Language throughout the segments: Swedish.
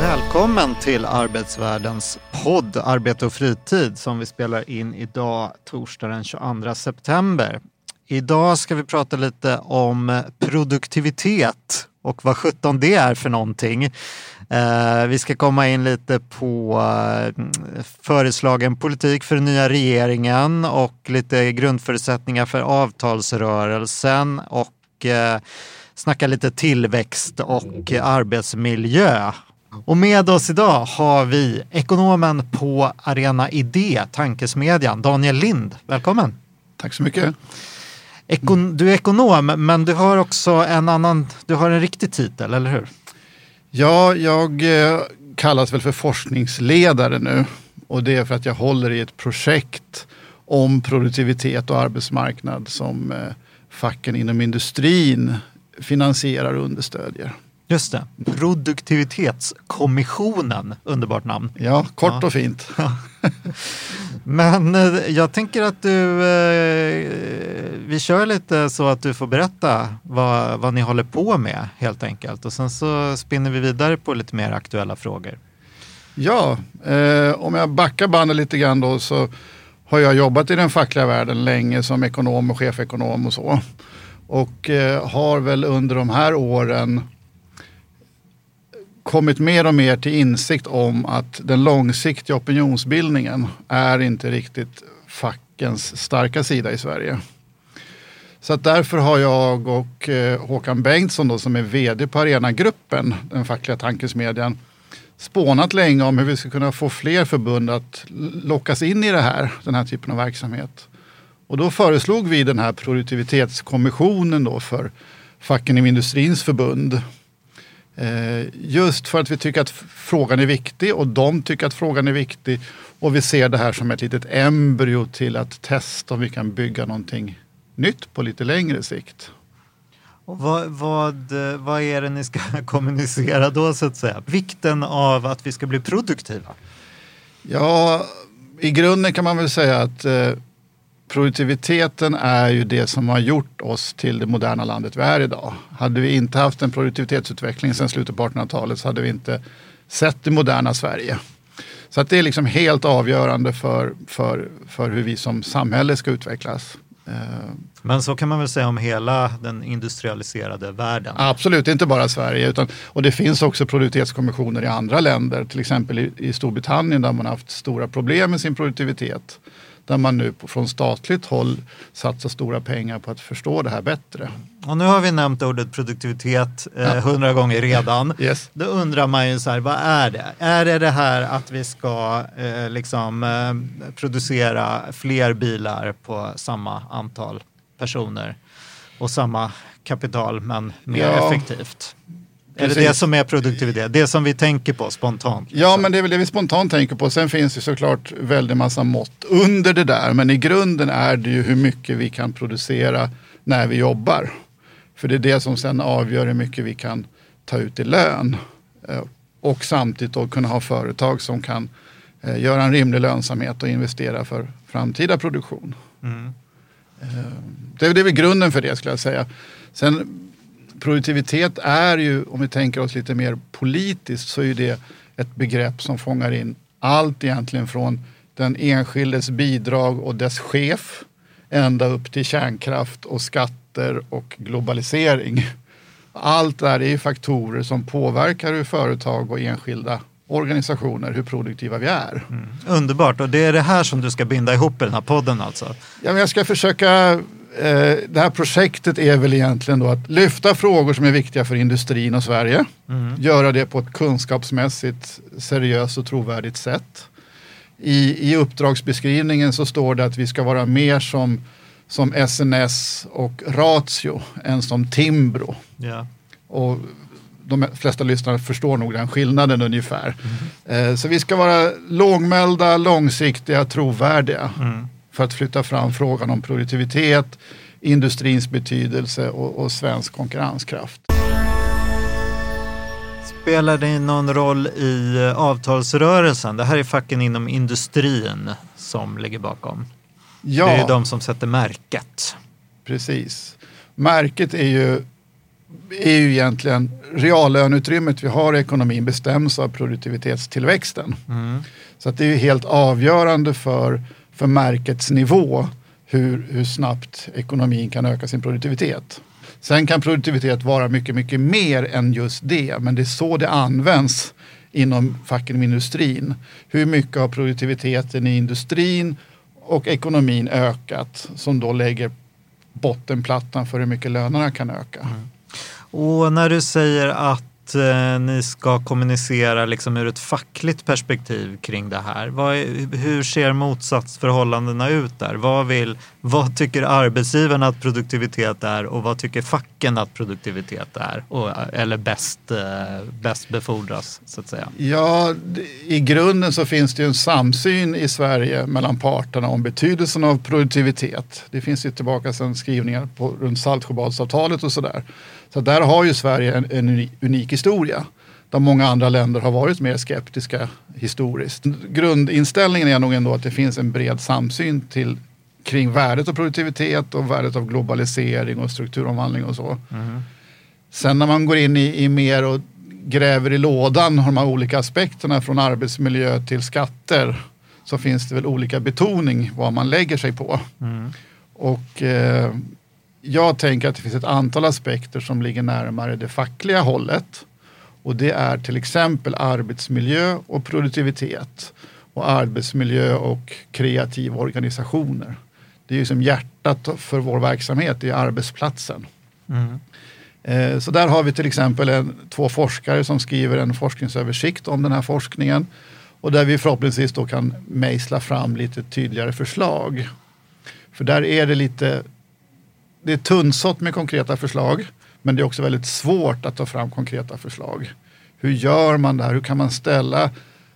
Välkommen till Arbetsvärldens podd Arbete och fritid som vi spelar in idag torsdag den 22 september. Idag ska vi prata lite om produktivitet och vad sjutton det är för någonting. Eh, vi ska komma in lite på eh, föreslagen politik för den nya regeringen och lite grundförutsättningar för avtalsrörelsen och eh, snacka lite tillväxt och arbetsmiljö. Och med oss idag har vi ekonomen på Arena Idé, tankesmedjan, Daniel Lind. Välkommen! Tack så mycket. Ekon du är ekonom, men du har också en annan, du har en riktig titel, eller hur? Ja, jag eh, kallas väl för forskningsledare nu och det är för att jag håller i ett projekt om produktivitet och arbetsmarknad som eh, facken inom industrin finansierar och understödjer. Just det, Produktivitetskommissionen, underbart namn. Ja, kort ja. och fint. Men eh, jag tänker att du, eh, vi kör lite så att du får berätta vad, vad ni håller på med helt enkelt och sen så spinner vi vidare på lite mer aktuella frågor. Ja, eh, om jag backar bandet lite grann då så har jag jobbat i den fackliga världen länge som ekonom och chefekonom och så. Och eh, har väl under de här åren kommit mer och mer till insikt om att den långsiktiga opinionsbildningen är inte riktigt fackens starka sida i Sverige. Så att därför har jag och eh, Håkan Bengtsson då, som är vd på Arenagruppen, den fackliga tankesmedjan, spånat länge om hur vi ska kunna få fler förbund att lockas in i det här, den här typen av verksamhet. Och då föreslog vi den här produktivitetskommissionen då för facken i industrins förbund just för att vi tycker att frågan är viktig och de tycker att frågan är viktig. Och vi ser det här som ett litet embryo till att testa om vi kan bygga någonting nytt på lite längre sikt. Och vad, vad, vad är det ni ska kommunicera då så att säga? Vikten av att vi ska bli produktiva? Ja, i grunden kan man väl säga att eh, produktiviteten är ju det som har gjort oss till det moderna landet vi är idag. Hade vi inte haft en produktivitetsutveckling sedan slutet på 1800-talet så hade vi inte sett det moderna Sverige. Så att det är liksom helt avgörande för, för, för hur vi som samhälle ska utvecklas. Eh, Men så kan man väl säga om hela den industrialiserade världen? Absolut, inte bara Sverige. Utan, och det finns också produktivitetskommissioner i andra länder, till exempel i, i Storbritannien där man haft stora problem med sin produktivitet där man nu från statligt håll satsar stora pengar på att förstå det här bättre. Och nu har vi nämnt ordet produktivitet eh, hundra gånger redan. Yes. Då undrar man ju så här, vad är det? Är det det här att vi ska eh, liksom, eh, producera fler bilar på samma antal personer och samma kapital men mer ja. effektivt? Är det det som är produktivitet? Det som vi tänker på spontant? Liksom. Ja, men det är väl det vi spontant tänker på. Sen finns det såklart väldigt massa mått under det där. Men i grunden är det ju hur mycket vi kan producera när vi jobbar. För det är det som sen avgör hur mycket vi kan ta ut i lön. Eh, och samtidigt då kunna ha företag som kan eh, göra en rimlig lönsamhet och investera för framtida produktion. Mm. Eh, det är väl grunden för det skulle jag säga. Sen produktivitet är ju, om vi tänker oss lite mer politiskt, så är det ett begrepp som fångar in allt egentligen från den enskildes bidrag och dess chef ända upp till kärnkraft och skatter och globalisering. Allt det här är faktorer som påverkar hur företag och enskilda organisationer, hur produktiva vi är. Mm. Underbart, och det är det här som du ska binda ihop i den här podden alltså? Ja, men jag ska försöka det här projektet är väl egentligen då att lyfta frågor som är viktiga för industrin och Sverige. Mm. Göra det på ett kunskapsmässigt seriöst och trovärdigt sätt. I, I uppdragsbeskrivningen så står det att vi ska vara mer som, som SNS och Ratio än som Timbro. Yeah. Och de flesta lyssnare förstår nog den skillnaden ungefär. Mm. Så vi ska vara lågmälda, långsiktiga, trovärdiga. Mm för att flytta fram frågan om produktivitet, industrins betydelse och, och svensk konkurrenskraft. Spelar det någon roll i eh, avtalsrörelsen? Det här är facken inom industrin som ligger bakom. Ja, Det är ju de som sätter märket. precis. Märket är ju, är ju egentligen reallöneutrymmet vi har i ekonomin bestäms av produktivitetstillväxten. Så att det är ju helt avgörande för, för märkets nivå hur, hur snabbt ekonomin kan öka sin produktivitet. Sen kan produktivitet vara mycket, mycket mer än just det, men det är så det används inom facken i industrin. Hur mycket har produktiviteten i industrin och ekonomin ökat som då lägger bottenplattan för hur mycket lönerna kan öka. Mm. Och när du säger att eh, ni ska kommunicera liksom ur ett fackligt perspektiv kring det här. Vad är, hur ser motsatsförhållandena ut där? Vad, vill, vad tycker arbetsgivarna att produktivitet är och vad tycker facken att produktivitet är? Och, eh, eller bäst, eh, bäst befordras så att säga. Ja, i grunden så finns det ju en samsyn i Sverige mellan parterna om betydelsen av produktivitet. Det finns ju tillbaka sedan skrivningar på, runt Saltsjöbadsavtalet och sådär. Så där har ju Sverige en, en uni- unik historia. Där många andra länder har varit mer skeptiska historiskt. Grundinställningen är nog ändå att det finns en bred samsyn till, kring värdet av produktivitet och värdet av globalisering och strukturomvandling och så. Sen när man går in i, i mer och gräver i lådan, har de här olika aspekterna från arbetsmiljö till skatter, så finns det väl olika betoning vad man lägger sig på. Och eh, jag tänker att det finns ett antal aspekter som ligger närmare det fackliga hållet. Och det är till exempel arbetsmiljö och produktivitet. Och arbetsmiljö och kreativa organisationer. Det är ju som hjärtat för vår verksamhet, det är arbetsplatsen. Eh, Så där har vi till exempel en, två forskare som skriver en forskningsöversikt om den här forskningen. Och där vi förhoppningsvis då kan mejsla fram lite tydligare förslag. För där är det lite, det är tunnsått med konkreta förslag. Men det är också väldigt svårt att ta fram konkreta förslag. Hur gör man det här? Hur kan man ställa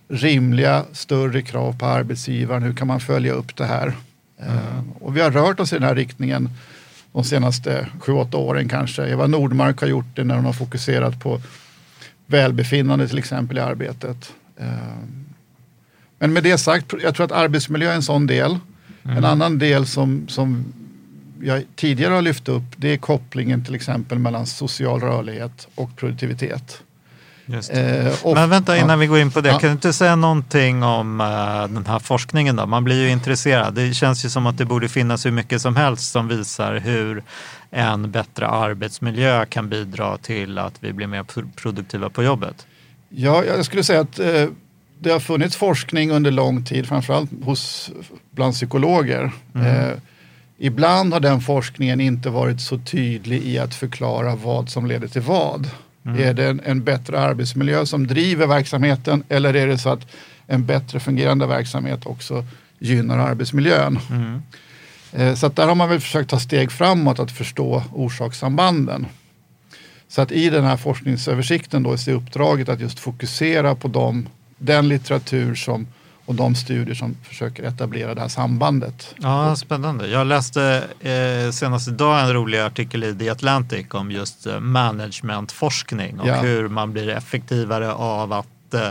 rimliga, större krav på arbetsgivaren? Hur kan man följa upp det här? Eh, Och vi har rört oss i den här riktningen de senaste sju, åtta åren kanske. Eva Nordmark har gjort det när hon har fokuserat på välbefinnande till exempel i arbetet. Eh, Men med det sagt, jag tror att arbetsmiljö är en sån del. En annan del som, som jag tidigare har lyft upp det är kopplingen till exempel mellan social rörlighet och produktivitet. Just det. Eh, och- Men vänta innan ja. vi går in på det, Ja. kan du inte säga någonting om eh, den här forskningen då? Man blir ju intresserad. Det känns ju som att det borde finnas hur mycket som helst som visar hur en bättre arbetsmiljö kan bidra till att vi blir mer pro- produktiva på jobbet. Ja, jag skulle säga att eh, det har funnits forskning under lång tid, framförallt hos, bland psykologer. Eh, ibland har den forskningen inte varit så tydlig i att förklara vad som leder till vad. Är det en, en bättre arbetsmiljö som driver verksamheten eller är det så att en bättre fungerande verksamhet också gynnar arbetsmiljön? Eh, så att där har man väl försökt ta steg framåt att förstå orsakssambanden. Så att i den här forskningsöversikten då är uppdraget att just fokusera på de, den litteratur som, och de studier som försöker etablera det här sambandet. Ja, spännande. Jag läste eh, senast idag en rolig artikel i The Atlantic om just eh, managementforskning och Ja. hur man blir effektivare av att eh,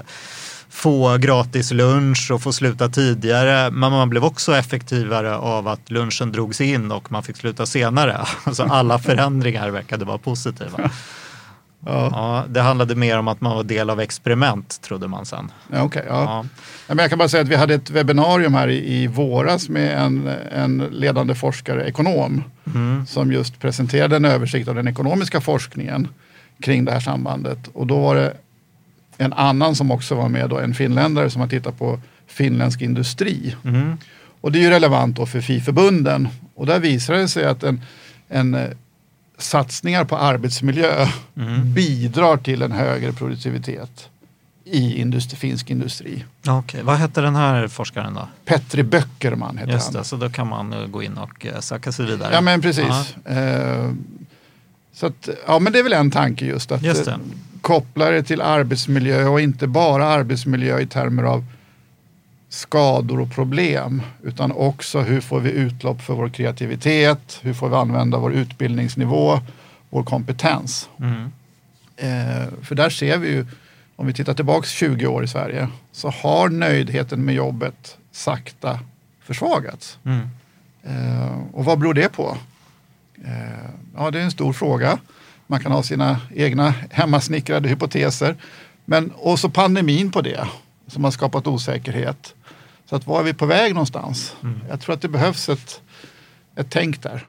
få gratis lunch och få sluta tidigare. Men man blev också effektivare av att lunchen drogs in och man fick sluta senare. Alltså alla förändringar verkade vara positiva. Ja, Ja, det handlade mer om att man var del av experiment, trodde man sen. ja, okej, ja. Ja. Men jag kan bara säga att vi hade ett webbinarium här i, i våras med en, en ledande forskare, ekonom, som just presenterade en översikt av den ekonomiska forskningen kring det här sambandet. Och då var det en annan som också var med, då, en finländare som har tittat på finländsk industri. Och det är ju relevant då för FI-förbunden. Och där visar det sig att en, en satsningar på arbetsmiljö bidrar till en högre produktivitet i industri, finsk industri. Okej, vad hette den här forskaren då? Petri Böckerman heter Just han. det, så då kan man eh, gå in och eh, söka sig vidare. Ja men precis. Eh, så att, ja men det är väl en tanke just att Just det. koppla det till arbetsmiljö och inte bara arbetsmiljö i termer av skador och problem utan också hur får vi utlopp för vår kreativitet, hur får vi använda vår utbildningsnivå, vår kompetens. Mm. Eh, för där ser vi ju, om vi tittar tillbaks 20 år i Sverige, så har nöjdheten med jobbet sakta försvagats. Mm. Eh, och vad beror det på? Eh, ja, det är en stor fråga. Man kan ha sina egna hemmasnickrade hypoteser. Men och så pandemin på det som har skapat osäkerhet. Så att var är vi på väg någonstans? Jag tror att det behövs ett, ett tänk där.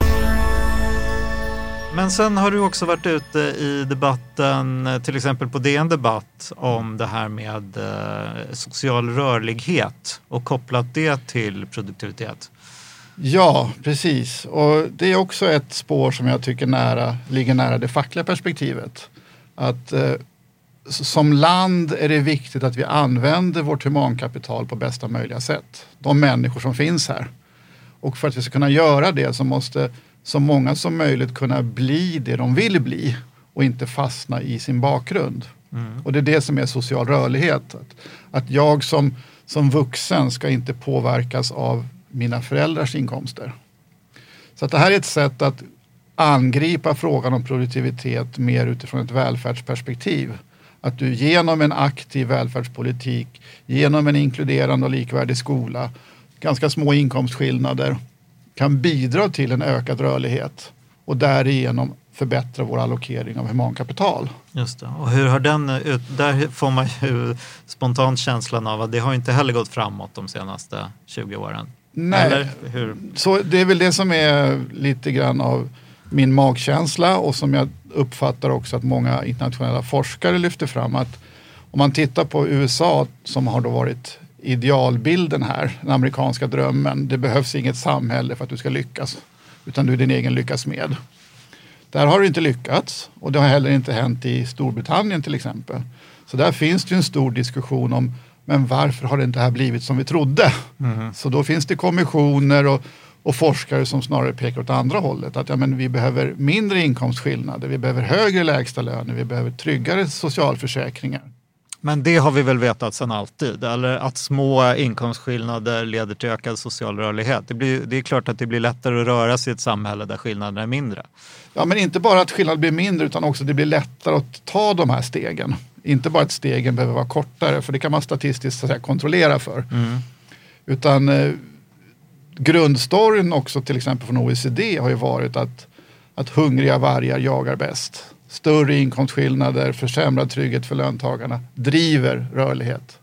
Men sen har du också varit ute i debatten, till exempel på DN Debatt, om det här med eh, social rörlighet och kopplat det till produktivitet. Ja, precis. Och det är också ett spår som jag tycker nära, ligger nära det fackliga perspektivet. Att eh, som land är det viktigt att vi använder vårt humankapital på bästa möjliga sätt. De människor som finns här. Och för att vi ska kunna göra det så måste så många som möjligt kunna bli det de vill bli och inte fastna i sin bakgrund. Och det är det som är social rörlighet. Att, att jag som, som vuxen ska inte påverkas av mina föräldrars inkomster. Så att det här är ett sätt att angripa frågan om produktivitet mer utifrån ett välfärdsperspektiv. Att du genom en aktiv välfärdspolitik, genom en inkluderande och likvärdig skola, ganska små inkomstskillnader, kan bidra till en ökad rörlighet och därigenom förbättra vår allokering av humankapital. Just det. Och hur har den ut, där får man ju spontant känslan av att det har inte heller gått framåt de senaste 20 åren. Nej. Så det är väl det som är lite grann av min magkänsla och som jag uppfattar också att många internationella forskare lyfter fram. att Om man tittar på USA som har då varit idealbilden här, den amerikanska drömmen. Det behövs inget samhälle för att du ska lyckas, utan du är din egen lyckas med. Där har det inte lyckats och det har heller inte hänt i Storbritannien till exempel. Så där finns det en stor diskussion om men varför har det inte här blivit som vi trodde? Så då finns det kommissioner och, och forskare som snarare pekar åt andra hållet. Att ja, men vi behöver mindre inkomstskillnader, vi behöver högre lägstalöner, vi behöver tryggare socialförsäkringar. Men det har vi väl vetat sedan alltid, eller att små inkomstskillnader leder till ökad social rörlighet. Det, blir, det är klart att det blir lättare att röra sig i ett samhälle där skillnaderna är mindre. Ja, men inte bara att skillnaden blir mindre utan också att det blir lättare att ta de här stegen. Inte bara att stegen behöver vara kortare, för det kan man statistiskt så att säga, kontrollera för. Utan eh, grundstoryn också till exempel från OECD har ju varit att, att hungriga vargar jagar bäst. Större inkomstskillnader, försämrad trygghet för löntagarna driver rörlighet.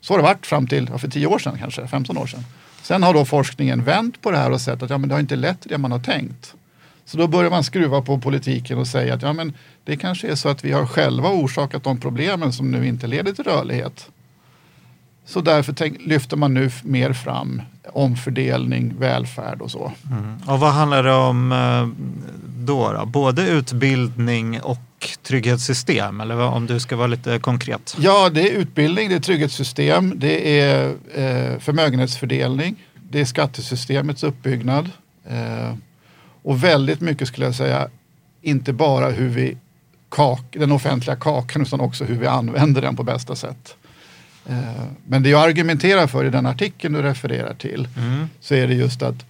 Så har det varit fram till ja, för 10 år sedan kanske, 15 år sedan. Sen har då forskningen vänt på det här och sett att ja, men det har inte lett till det man har tänkt. Så då börjar man skruva på politiken och säga att ja, men det kanske är så att vi har själva orsakat de problemen som nu inte leder till rörlighet. Så därför tänk, lyfter man nu mer fram omfördelning, välfärd och så. Och vad handlar det om eh, då, då? Både utbildning och trygghetssystem, eller om du ska vara lite konkret? Ja, det är utbildning, det är trygghetssystem, det är eh, förmögenhetsfördelning, det är skattesystemets uppbyggnad. Eh, och väldigt mycket skulle jag säga, inte bara hur vi kak, den offentliga kakan utan också hur vi använder den på bästa sätt. Eh, men det jag argumenterar för i den artikeln du refererar till så är det just att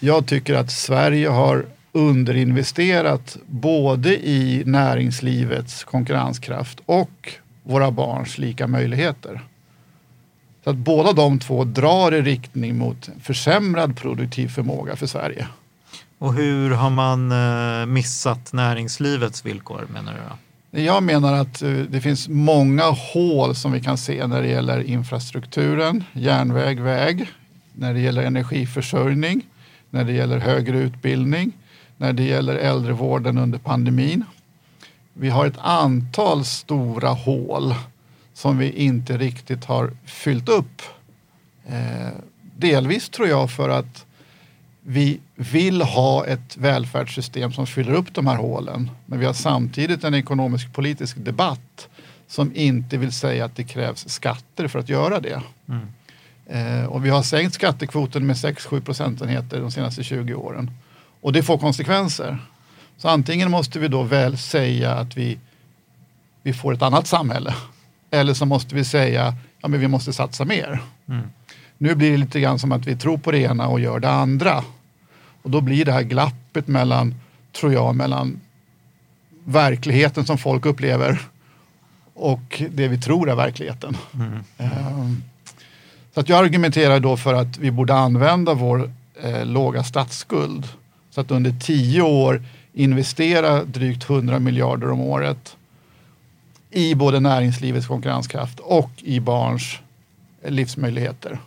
jag tycker att Sverige har underinvesterat både i näringslivets konkurrenskraft och våra barns lika möjligheter. Så att båda de två drar i riktning mot försämrad produktiv förmåga för Sverige. Och hur har man eh, missat näringslivets villkor menar du? Då? Jag menar att eh, det finns många hål som vi kan se när det gäller infrastrukturen, järnväg, väg, när det gäller energiförsörjning, när det gäller högre utbildning, när det gäller äldrevården under pandemin. Vi har ett antal stora hål som vi inte riktigt har fyllt upp. Eh, delvis tror jag för att vi vill ha ett välfärdssystem som fyller upp de här hålen. Men vi har samtidigt en ekonomisk politisk debatt som inte vill säga att det krävs skatter för att göra det. Eh, och vi har sänkt skattekvoten med 6-7 procentenheter de senaste 20 åren. Och det får konsekvenser. Så antingen måste vi då väl säga att vi, vi får ett annat samhälle. Eller så måste vi säga ja, men vi måste satsa mer. Nu blir det lite grann som att vi tror på det ena och gör det andra. Och då blir det här glappet mellan, tror jag, mellan verkligheten som folk upplever och det vi tror är verkligheten. Ehm, så att jag argumenterar då för att vi borde använda vår eh, låga statsskuld. Så att under tio år investera drygt 100 miljarder om året i både näringslivets konkurrenskraft och i barns eh, livsmöjligheter.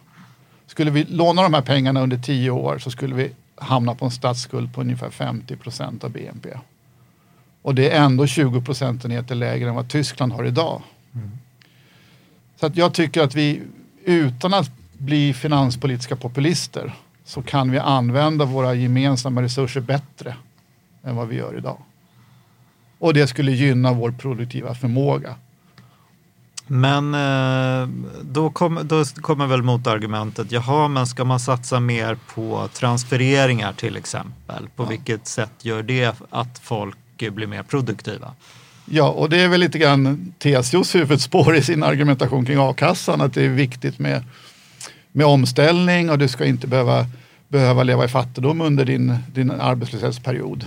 Skulle vi låna de här pengarna under tio år så skulle vi hamna på en statsskuld på ungefär 50 procent av BNP. Och det är ändå 20 procentenheter lägre än vad Tyskland har idag. Så att jag tycker att vi utan att bli finanspolitiska populister så kan vi använda våra gemensamma resurser bättre än vad vi gör idag. Och det skulle gynna vår produktiva förmåga. Men eh, då, kom, då kommer väl motargumentet, jaha, men ska man satsa mer på transfereringar till exempel? På vilket sätt gör det att folk blir mer produktiva? Ja, och det är väl lite grann TCOs huvudspår i sin argumentation kring a-kassan, att det är viktigt med, med omställning och du ska inte behöva, behöva leva i fattigdom under din, din arbetslöshetsperiod.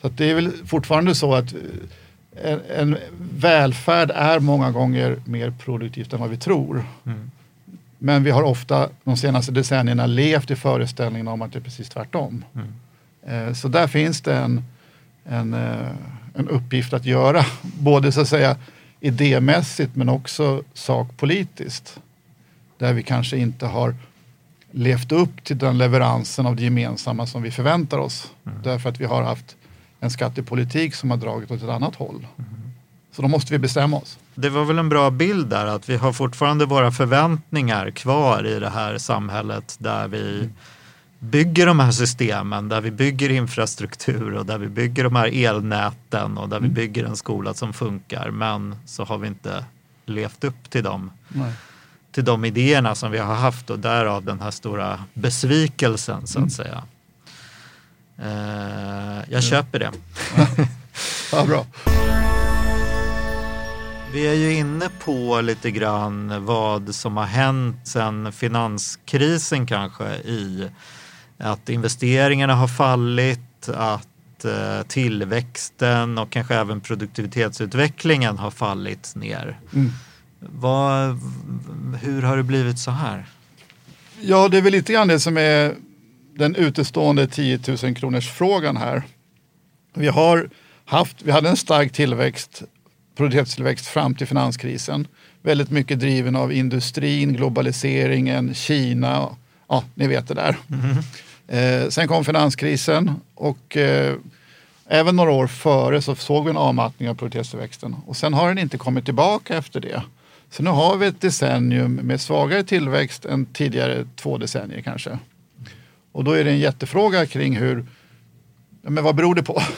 Så att det är väl fortfarande så att en, en välfärd är många gånger mer produktivt än vad vi tror. Men vi har ofta de senaste decennierna levt i föreställningen om att det är precis tvärtom. Eh, Så där finns det en, en, eh, en uppgift att göra, både så att säga idémässigt men också sakpolitiskt. Där vi kanske inte har levt upp till den leveransen av det gemensamma som vi förväntar oss. Därför att vi har haft en skattepolitik som har dragit åt ett annat håll. Så då måste vi bestämma oss. Det var väl en bra bild där att vi har fortfarande våra förväntningar kvar i det här samhället där vi bygger de här systemen, där vi bygger infrastruktur och där vi bygger de här elnäten och där vi bygger en skola som funkar. Men så har vi inte levt upp till dem, Nej. till de idéerna som vi har haft och därav den här stora besvikelsen så att säga. Eh, jag köper det. Ja, bra. Vi är ju inne på lite grann vad som har hänt sedan finanskrisen kanske i att investeringarna har fallit, att eh, tillväxten och kanske även produktivitetsutvecklingen har fallit ner. Mm. Vad, hur har det blivit så här? Ja, det är väl lite grann det som är den utestående 10 000 kronors frågan här. Vi har haft, vi hade en stark tillväxt, produktivitetstillväxt fram till finanskrisen. Väldigt mycket driven av industrin, globaliseringen, Kina, ja, ni vet det där. Eh, sen kom finanskrisen och eh, även några år före så såg vi en avmattning av produktivitetstillväxten och sen har den inte kommit tillbaka efter det. Så nu har vi ett decennium med svagare tillväxt än tidigare två decennier kanske. Och då är det en jättefråga kring hur, men vad beror det på?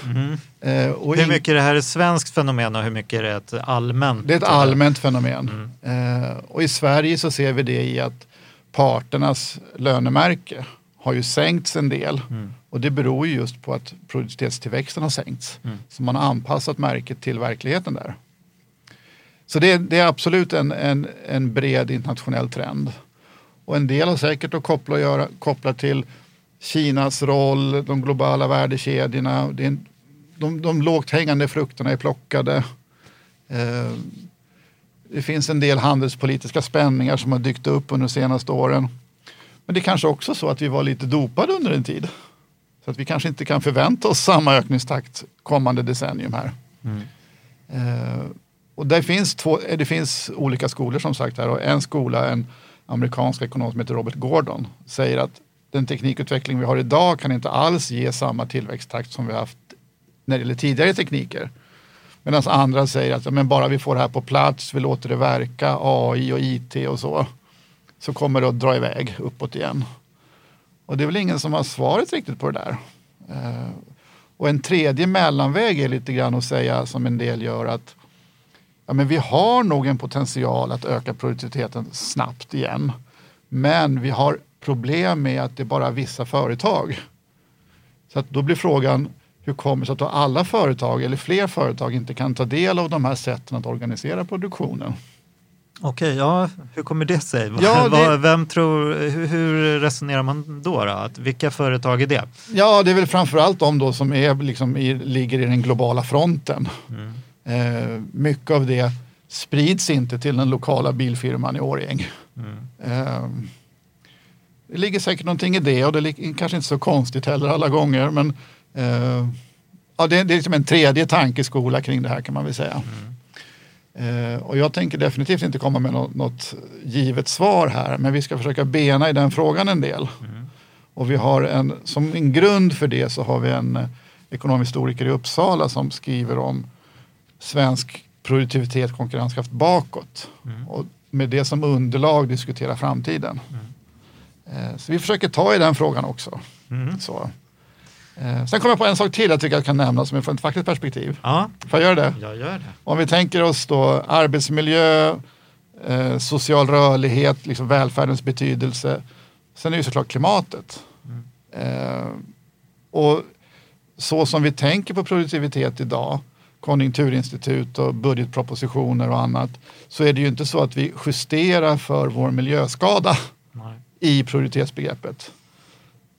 Eh, och Hur mycket det här är ett svenskt fenomen och hur mycket är det ett allmänt? det är ett allmänt fenomen. Eh, och i Sverige så ser vi det i att parternas lönemärke har ju sänkts en del. Och det beror ju just på att produktivitetstillväxten har sänkts. Så man har anpassat märket till verkligheten där. Så det, det är absolut en, en, en bred internationell trend. Och en del har säkert att koppla, att göra, koppla till Kinas roll, de globala värdekedjorna. Det är en, de, de lågt hängande frukterna är plockade. Eh, det finns en del handelspolitiska spänningar som har dykt upp under de senaste åren. Men det är kanske också så att vi var lite dopade under en tid. Så att vi kanske inte kan förvänta oss samma ökningstakt kommande decennium här. Eh, och det finns, två, eh, det finns olika skolor som sagt här och en skola, en amerikansk ekonom som heter Robert Gordon, säger att den teknikutveckling vi har idag kan inte alls ge samma tillväxttakt som vi haft när det gäller tidigare tekniker. Medan andra säger att ja, men bara vi får det här på plats, vi låter det verka, AI och IT och så, så kommer det att dra iväg uppåt igen. Och det är väl ingen som har svaret riktigt på det där. Eh, och en tredje mellanväg är lite grann att säga som en del gör att ja, men vi har nog en potential att öka produktiviteten snabbt igen. Men vi har problem med att det är bara vissa företag. Så att då blir frågan, hur kommer det sig att alla företag eller fler företag inte kan ta del av de här sätten att organisera produktionen? Okej, ja, hur kommer det sig? Ja, det- Vem tror, hur, resonerar man då? då? Att, vilka företag är det? Ja, det är väl framförallt de då som är, liksom, i, ligger i den globala fronten. Eh, mycket av det sprids inte till den lokala bilfirman i Årjäng. Eh, det ligger säkert någonting i det och det är kanske inte så konstigt heller alla gånger. Men eh, ja, det, det är liksom en tredje tankeskola kring det här kan man väl säga. Eh, och jag tänker definitivt inte komma med något, något givet svar här men vi ska försöka bena i den frågan en del. Och vi har en, som en grund för det så har vi en eh, ekonomhistoriker i Uppsala som skriver om svensk produktivitet konkurrenskraft bakåt. Och med det som underlag diskutera framtiden. Eh, Så vi försöker ta i den frågan också. Så. Eh, Sen kommer jag på en sak till jag tycker jag kan nämna som är från ett fackligt perspektiv. Ja, Får jag göra det? jag gör det. Om vi tänker oss då arbetsmiljö, eh, social rörlighet, liksom välfärdens betydelse. Sen är det ju såklart klimatet. Eh, och så som vi tänker på produktivitet idag, konjunkturinstitut och budgetpropositioner och annat, så är det ju inte så att vi justerar för vår miljöskada Nej. i produktivitetsbegreppet.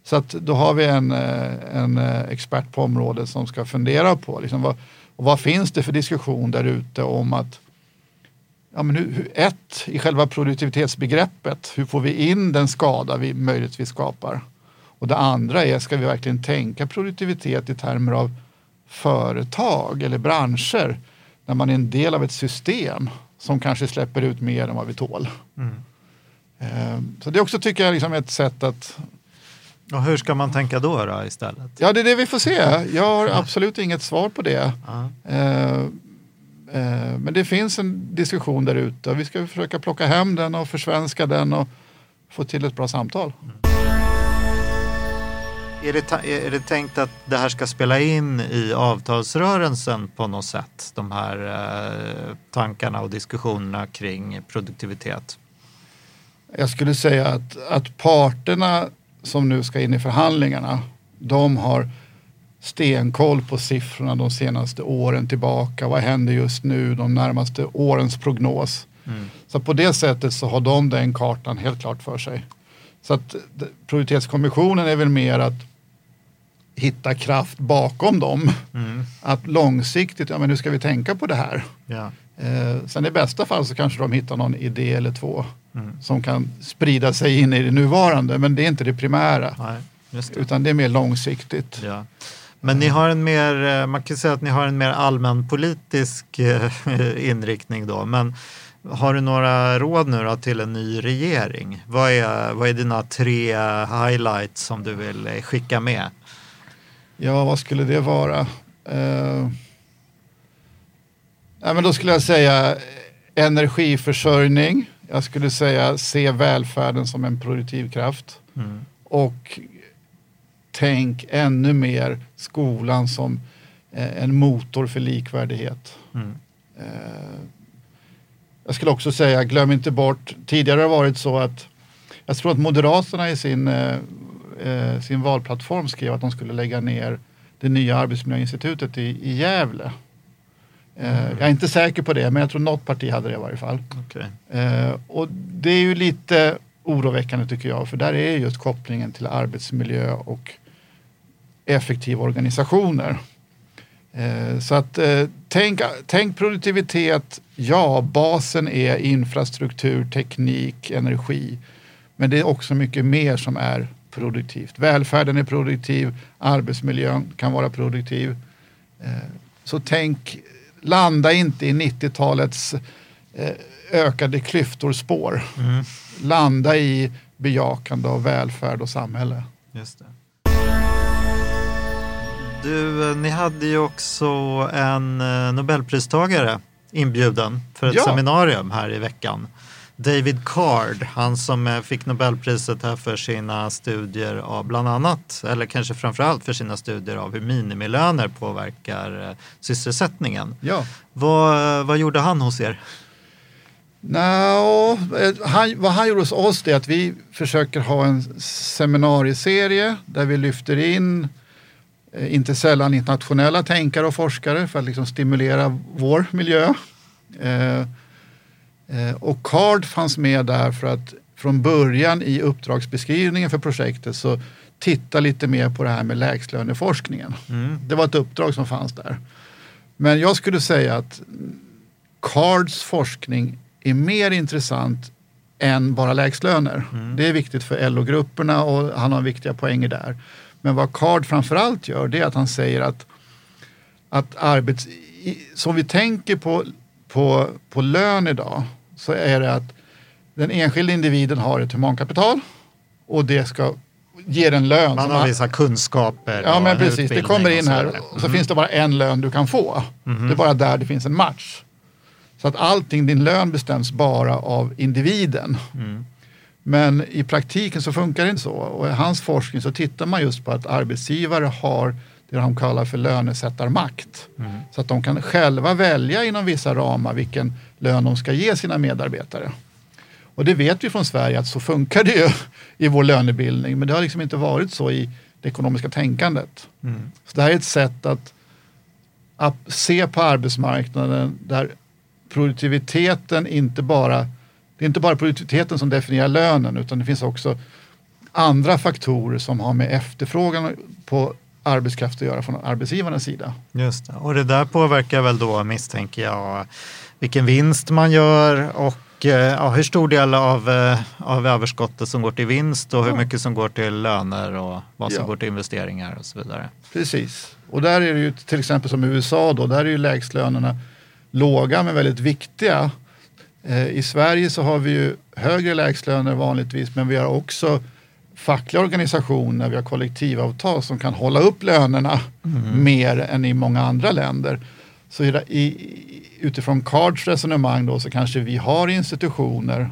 Så att då har vi en, eh, en eh, expert på området som ska fundera på liksom vad, vad finns det för diskussion där ute om att ja, men hur, ett, i själva produktivitetsbegreppet, hur får vi in den skada vi möjligtvis skapar? Och det andra är, ska vi verkligen tänka produktivitet i termer av företag eller branscher när man är en del av ett system som kanske släpper ut mer än vad vi tål? Eh, Så det också tycker jag liksom är ett sätt att Och hur ska man tänka då, då istället? Ja, det är det vi får se. Jag har absolut inget svar på det. Eh, men det finns en diskussion där ute och vi ska försöka plocka hem den och försvenska den och få till ett bra samtal. Är det, är det tänkt att det här ska spela in i avtalsrörelsen på något sätt? De här eh, tankarna och diskussionerna kring produktivitet? Jag skulle säga att, att parterna som nu ska in i förhandlingarna, de har stenkoll på siffrorna de senaste åren tillbaka. Vad händer just nu, de närmaste årens prognos. Så på det sättet så har de den kartan helt klart för sig. Så att produktivitetskommissionen är väl mer att hitta kraft bakom dem. Att långsiktigt, ja men nu ska vi tänka på det här. Ja. Eh, sen i bästa fall så kanske de hittar någon idé eller två som kan sprida sig in i det nuvarande. Men det är inte det primära. Nej, det. Utan det är mer långsiktigt. Ja. Men ni har en mer, eh, man kan säga att ni har en mer allmänpolitisk eh, inriktning då. Men har du några råd nu då till en ny regering? Vad är, vad är dina tre highlights som du vill eh, skicka med? Ja, vad skulle det vara? Eh, ja, men då skulle jag säga energiförsörjning. Jag skulle säga se välfärden som en produktiv kraft. Och tänk ännu mer skolan som eh, en motor för likvärdighet. Mm. Eh, jag skulle också säga, glöm inte bort, tidigare har det varit så att jag tror att Moderaterna i sin, eh, eh, sin valplattform skrev att de skulle lägga ner det nya arbetsmiljöinstitutet i, i Gävle. Eh, Jag är inte säker på det, men jag tror något parti hade det i varje fall. Okej. Eh, och det är ju lite oroväckande tycker jag, för där är just kopplingen till arbetsmiljö och effektiva organisationer. Eh, så att eh, tänk, tänk produktivitet, ja basen är infrastruktur, teknik, energi. Men det är också mycket mer som är produktivt. Välfärden är produktiv, arbetsmiljön kan vara produktiv. Eh, så tänk, landa inte i 90-talets eh, ökade klyftor spår. Landa i bejakande av välfärd och samhälle. Just det. Du, eh, ni hade ju också en Nobelpristagare inbjuden för ett Ja. seminarium här i veckan. David Card, han som eh, fick Nobelpriset här för sina studier av bland annat, eller kanske framförallt för sina studier av hur minimilöner påverkar eh, sysselsättningen. Ja. Vad, vad gjorde han hos er? Eh, han, vad han gjorde hos oss är att vi försöker ha en seminarieserie där vi lyfter in eh, inte sällan internationella tänkare och forskare för att liksom stimulera vår miljö. Eh, Eh, och CARD fanns med där för att från början i uppdragsbeskrivningen för projektet så titta lite mer på det här med lägstlöneforskningen. Det var ett uppdrag som fanns där. Men jag skulle säga att CARDs forskning är mer intressant än bara lägstlöner. Det är viktigt för LO-grupperna och han har viktiga poänger där. Men vad CARD framförallt gör det är att han säger att, att arbets, som vi tänker på, på, på lön idag så är det att den enskilda individen har ett humankapital och det ska ge en lön. Man har vissa kunskaper. Ja men en precis, det kommer in här och så finns det bara en lön du kan få. Det är bara där det finns en match. Så att allting, din lön bestäms bara av individen. Men i praktiken så funkar det inte så. Och i hans forskning så tittar man just på att arbetsgivare har det de kallar för lönesättarmakt. Så att de kan själva välja inom vissa ramar vilken lön de ska ge sina medarbetare. Och det vet vi från Sverige att så funkar det ju i vår lönebildning. Men det har liksom inte varit så i det ekonomiska tänkandet. Så det här är ett sätt att, att se på arbetsmarknaden där produktiviteten inte bara, det är inte bara produktiviteten som definierar lönen utan det finns också andra faktorer som har med efterfrågan på arbetskraft att göra från arbetsgivarnas sida. Just det. Och det där påverkar väl då, misstänker jag, vilken vinst man gör och eh, ja, hur stor del av, eh, av överskottet som går till vinst och hur mycket som går till löner och vad som Ja. går till investeringar och så vidare. Precis. Och där är det ju till exempel som i USA då, där är ju lägstlönerna låga men väldigt viktiga. Eh, I Sverige så har vi ju högre lägstlöner vanligtvis men vi har också fackliga organisationer, vi har kollektivavtal som kan hålla upp lönerna mer än i många andra länder. Så i, utifrån Cards resonemang då så kanske vi har institutioner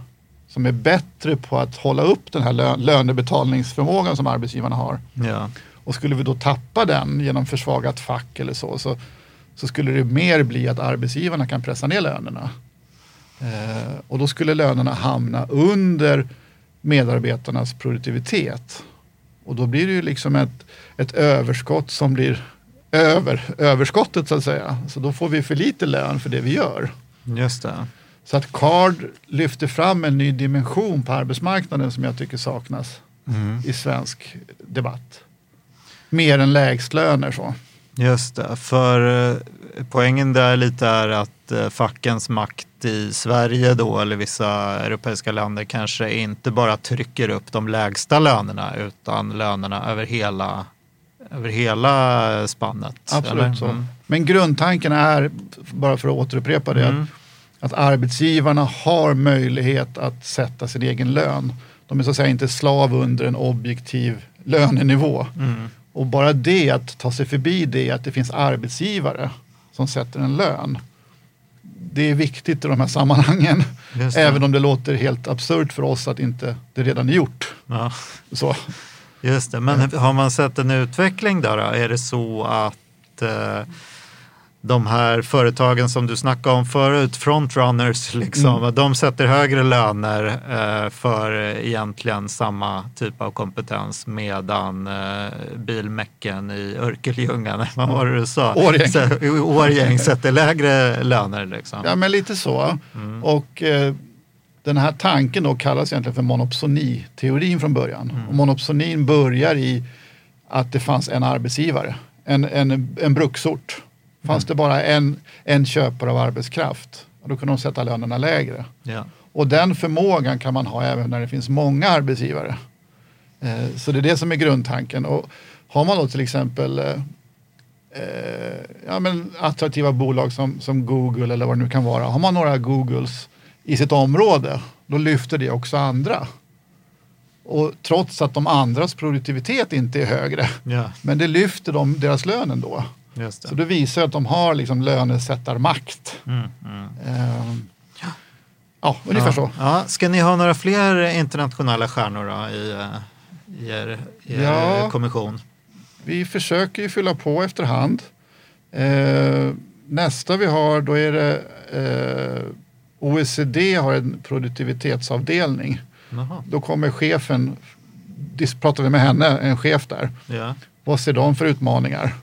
som är bättre på att hålla upp den här lö, lönebetalningsförmågan som arbetsgivarna har. Ja. Och skulle vi då tappa den genom försvagat fack eller så, så, så skulle det mer bli att arbetsgivarna kan pressa ner lönerna. Eh, och då skulle lönerna hamna under medarbetarnas produktivitet. Och då blir det ju liksom ett, ett överskott som blir över överskottet så att säga. Så då får vi för lite lön för det vi gör. Just det. Så att CARD lyfter fram en ny dimension på arbetsmarknaden som jag tycker saknas i svensk debatt. Mer än lägstlöner så. Just det, för eh, poängen där lite är att eh, fackens makt i Sverige då, eller vissa europeiska länder, kanske inte bara trycker upp de lägsta lönerna, utan lönerna över hela, över hela spannet. Absolut eller? så. Mm. Men grundtanken är, bara för att återupprepa det, att, att arbetsgivarna har möjlighet att sätta sin egen lön. De är så att säga inte slav under en objektiv lönenivå. Och bara det, att ta sig förbi det, att det finns arbetsgivare som sätter en lön. Det är viktigt i de här sammanhangen. Även om det låter helt absurt för oss att inte det redan är gjort. Ja. Så. Just det, men har man sett en utveckling där? Då? Är det så att eh, de här företagen som du snackade om förut, frontrunners, liksom, de sätter högre löner eh, för egentligen samma typ av kompetens medan eh, bilmäcken i Örkelljunga, vad var det du sa? Årjäng. Så- i Årjäng sätter lägre löner. Liksom. Ja, men lite så. Och eh, den här tanken då kallas egentligen för monopsoniteorin från början. Och monopsonin börjar i att det fanns en arbetsgivare, en, en, en bruksort. Fanns det bara en, en köpare av arbetskraft, då kunde de sätta lönerna lägre. Ja. Och den förmågan kan man ha även när det finns många arbetsgivare. Eh, så det är det som är grundtanken. Och har man då till exempel eh, eh, ja, men attraktiva bolag som, som Google eller vad det nu kan vara. Har man några Googles i sitt område, då lyfter det också andra. Och trots att de andras produktivitet inte är högre, Ja, men det lyfter de deras lön ändå. Just Så det. visar att de har liksom lönesättarmakt. Mm, mm. Ehm, ja, ungefär ja. så. Ja. Ska ni ha några fler internationella stjärnor då, i, eh, i er, i er Ja. kommission? Vi försöker ju fylla på efterhand. Eh, nästa vi har då är det eh, OECD har en produktivitetsavdelning. Jaha. Då kommer chefen, pratar vi med henne, en chef där. Ja. Vad ser de för utmaningar?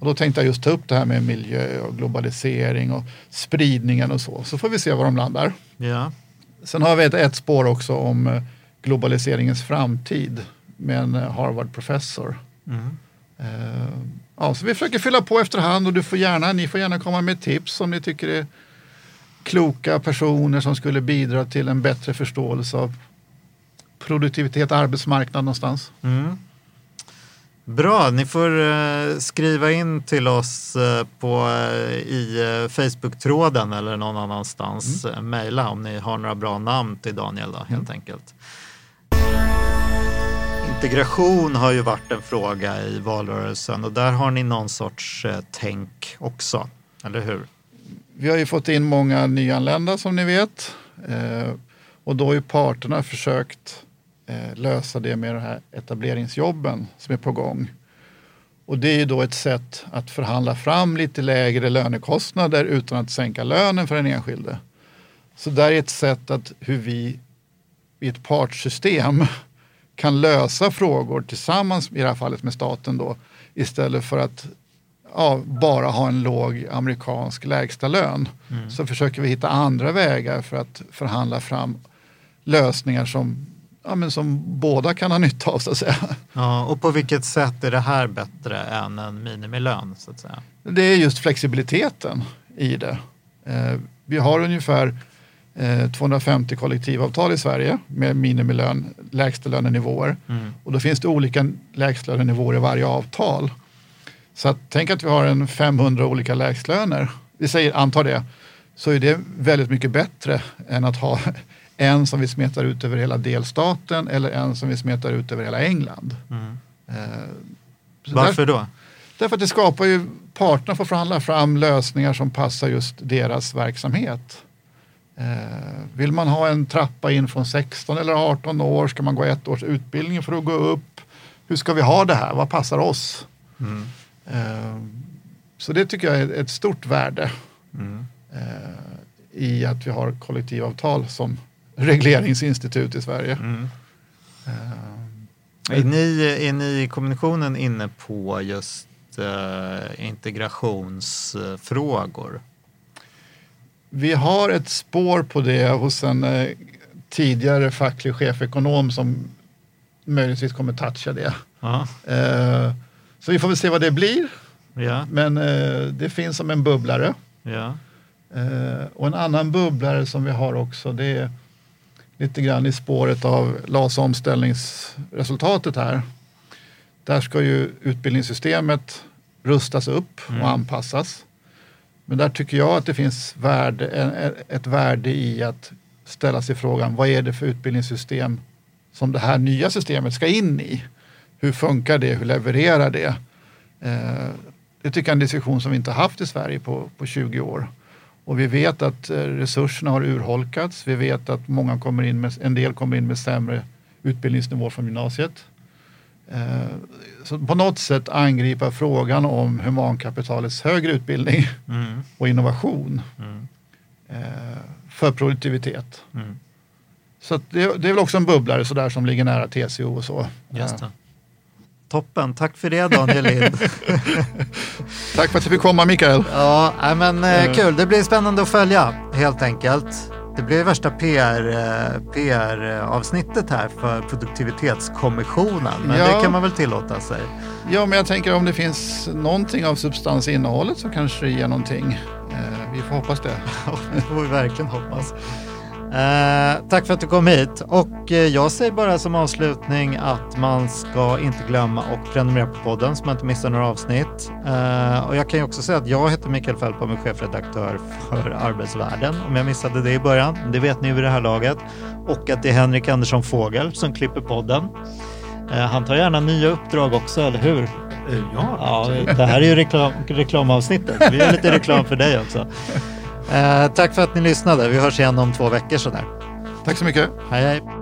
Och då tänkte jag just ta upp det här med miljö och globalisering och spridningen och så. Så får vi se var de landar. Ja. Sen har vi ett, ett spår också om eh, globaliseringens framtid med en eh, Harvard-professor. Mm. Eh, ja, så vi försöker fylla på efterhand och du får gärna, ni får gärna komma med tips om ni tycker det är kloka personer som skulle bidra till en bättre förståelse av produktivitet, arbetsmarknad någonstans. Mm. Bra, ni får eh, skriva in till oss eh, på, eh, i Facebook-tråden eller någon annanstans. Mm. Mejla om ni har några bra namn till Daniel då, helt Mm. enkelt. Integration har ju varit en fråga i valrörelsen och där har ni någon sorts tänk också, eller hur? Vi har ju fått in många nyanlända som ni vet. Och då har ju parterna försökt lösa det med de här etableringsjobben som är på gång. Och det är ju då ett sätt att förhandla fram lite lägre lönekostnader utan att sänka lönen för den enskilde. Så där är ett sätt att hur vi i ett partssystem kan lösa frågor tillsammans, i det här fallet med staten då, istället för att ja, bara ha en låg amerikansk lägstalön. Så försöker vi hitta andra vägar för att förhandla fram lösningar som, ja, men som båda kan ha nytta av så att säga. Ja, och på vilket sätt är det här bättre än en minimilön? Så att säga? Det är just flexibiliteten i det. Eh, vi har ungefär eh, 250 kollektivavtal i Sverige med minimilön, lägstalönenivåer. Mm. Och då finns det olika lägstalönenivåer i varje avtal. Så att, tänk att vi har en 500 olika lägstlöner. Vi säger, antar det. Så är det väldigt mycket bättre än att ha en som vi smetar ut över hela delstaten eller en som vi smetar ut över hela England. Mm. Eh, Varför då? Därför att det skapar ju, parterna får förhandla fram lösningar som passar just deras verksamhet. Eh, vill man ha en trappa in från 16 eller 18 år, ska man gå ett års utbildning för att gå upp? Hur ska vi ha det här? Vad passar oss? Mm. Eh, så det tycker jag är ett stort värde Mm. i att vi har kollektivavtal som regleringsinstitut i Sverige. Mm. Eh, Är ni, är ni i kommunikationen inne på just eh, integrationsfrågor? Vi har ett spår på det hos en eh, tidigare facklig chefekonom som möjligtvis kommer toucha det. Eh, så vi får väl se vad det blir. ja, Men eh, det finns som en bubblare. ja. Eh, och en annan bubblare som vi har också det är lite grann i spåret av LAS omställningsresultatet här. Där ska ju utbildningssystemet rustas upp Mm. och anpassas. Men där tycker jag att det finns värde, ett värde i att ställa sig frågan vad är det för utbildningssystem som det här nya systemet ska in i? Hur funkar det? Hur levererar det? Eh, det tycker jag är en diskussion som vi inte haft i Sverige på, på 20 år. Och vi vet att eh, resurserna har urholkats. Vi vet att många kommer in med, en del kommer in med sämre utbildningsnivå från gymnasiet. Eh, Så på något sätt angripa frågan om humankapitalets högre utbildning Mm. och innovation Mm. eh, för produktivitet. Mm. Så det, det är väl också en bubblare sådär som ligger nära TCO och så. Just det. Toppen, tack för det Daniel Lind. Tack för att du fick komma Mikael. ja, men eh, kul. Det blir spännande att följa helt enkelt. Det blir värsta PR, eh, PR-avsnittet här för produktivitetskommissionen. Men Ja. det kan man väl tillåta sig. Ja, men jag tänker om det finns någonting av substans i innehållet så kanske det ger någonting. Eh, vi får hoppas det. Ja, det får vi verkligen hoppas. Eh, tack för att du kom hit. Och eh, jag säger bara som avslutning att man ska inte glömma att prenumerera på podden så man inte missar några avsnitt. Eh, och jag kan ju också säga att jag heter Mikael Fältbom och är chefredaktör för Arbetsvärlden. Om jag missade det i början, det vet ni vid det här laget. Och att det är Henrik Andersson Fågel som klipper podden. Eh, han tar gärna nya uppdrag också, eller hur? Ja, Ja, det här är ju reklam, reklamavsnittet. Vi gör lite reklam för dig också. Eh, tack för att ni lyssnade. Vi hörs igen om två veckor sådär. Tack så mycket. Hej hej!